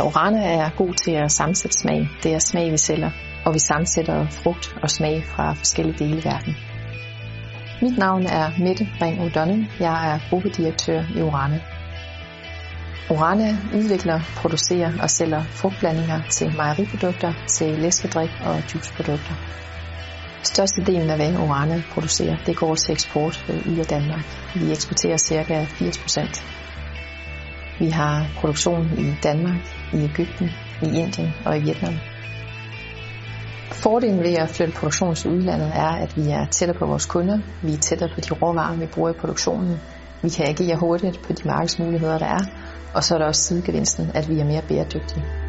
Orana er god til at sammensætte smag. Det er smag, vi sælger, og vi sammensætter frugt og smag fra forskellige dele af verden. Mit navn er Mette Ring O'Donnell. Jeg er gruppedirektør i Orana. Orana udvikler, producerer og sælger frugtblandinger til mejeriprodukter, til læskedrik og juiceprodukter. Størstedelen af hvad Orana producerer, det går til eksport ud af Danmark. Vi eksporterer ca. 80 procent. Vi har produktion i Danmark, i Ægypten, i Indien og i Vietnam. Fordelen ved at flytte produktionen til udlandet er, at vi er tættere på vores kunder, vi er tættere på de råvarer, vi bruger i produktionen, vi kan agere hurtigt på de markedsmuligheder, der er, og så er der også sidegevinsten, at vi er mere bæredygtige.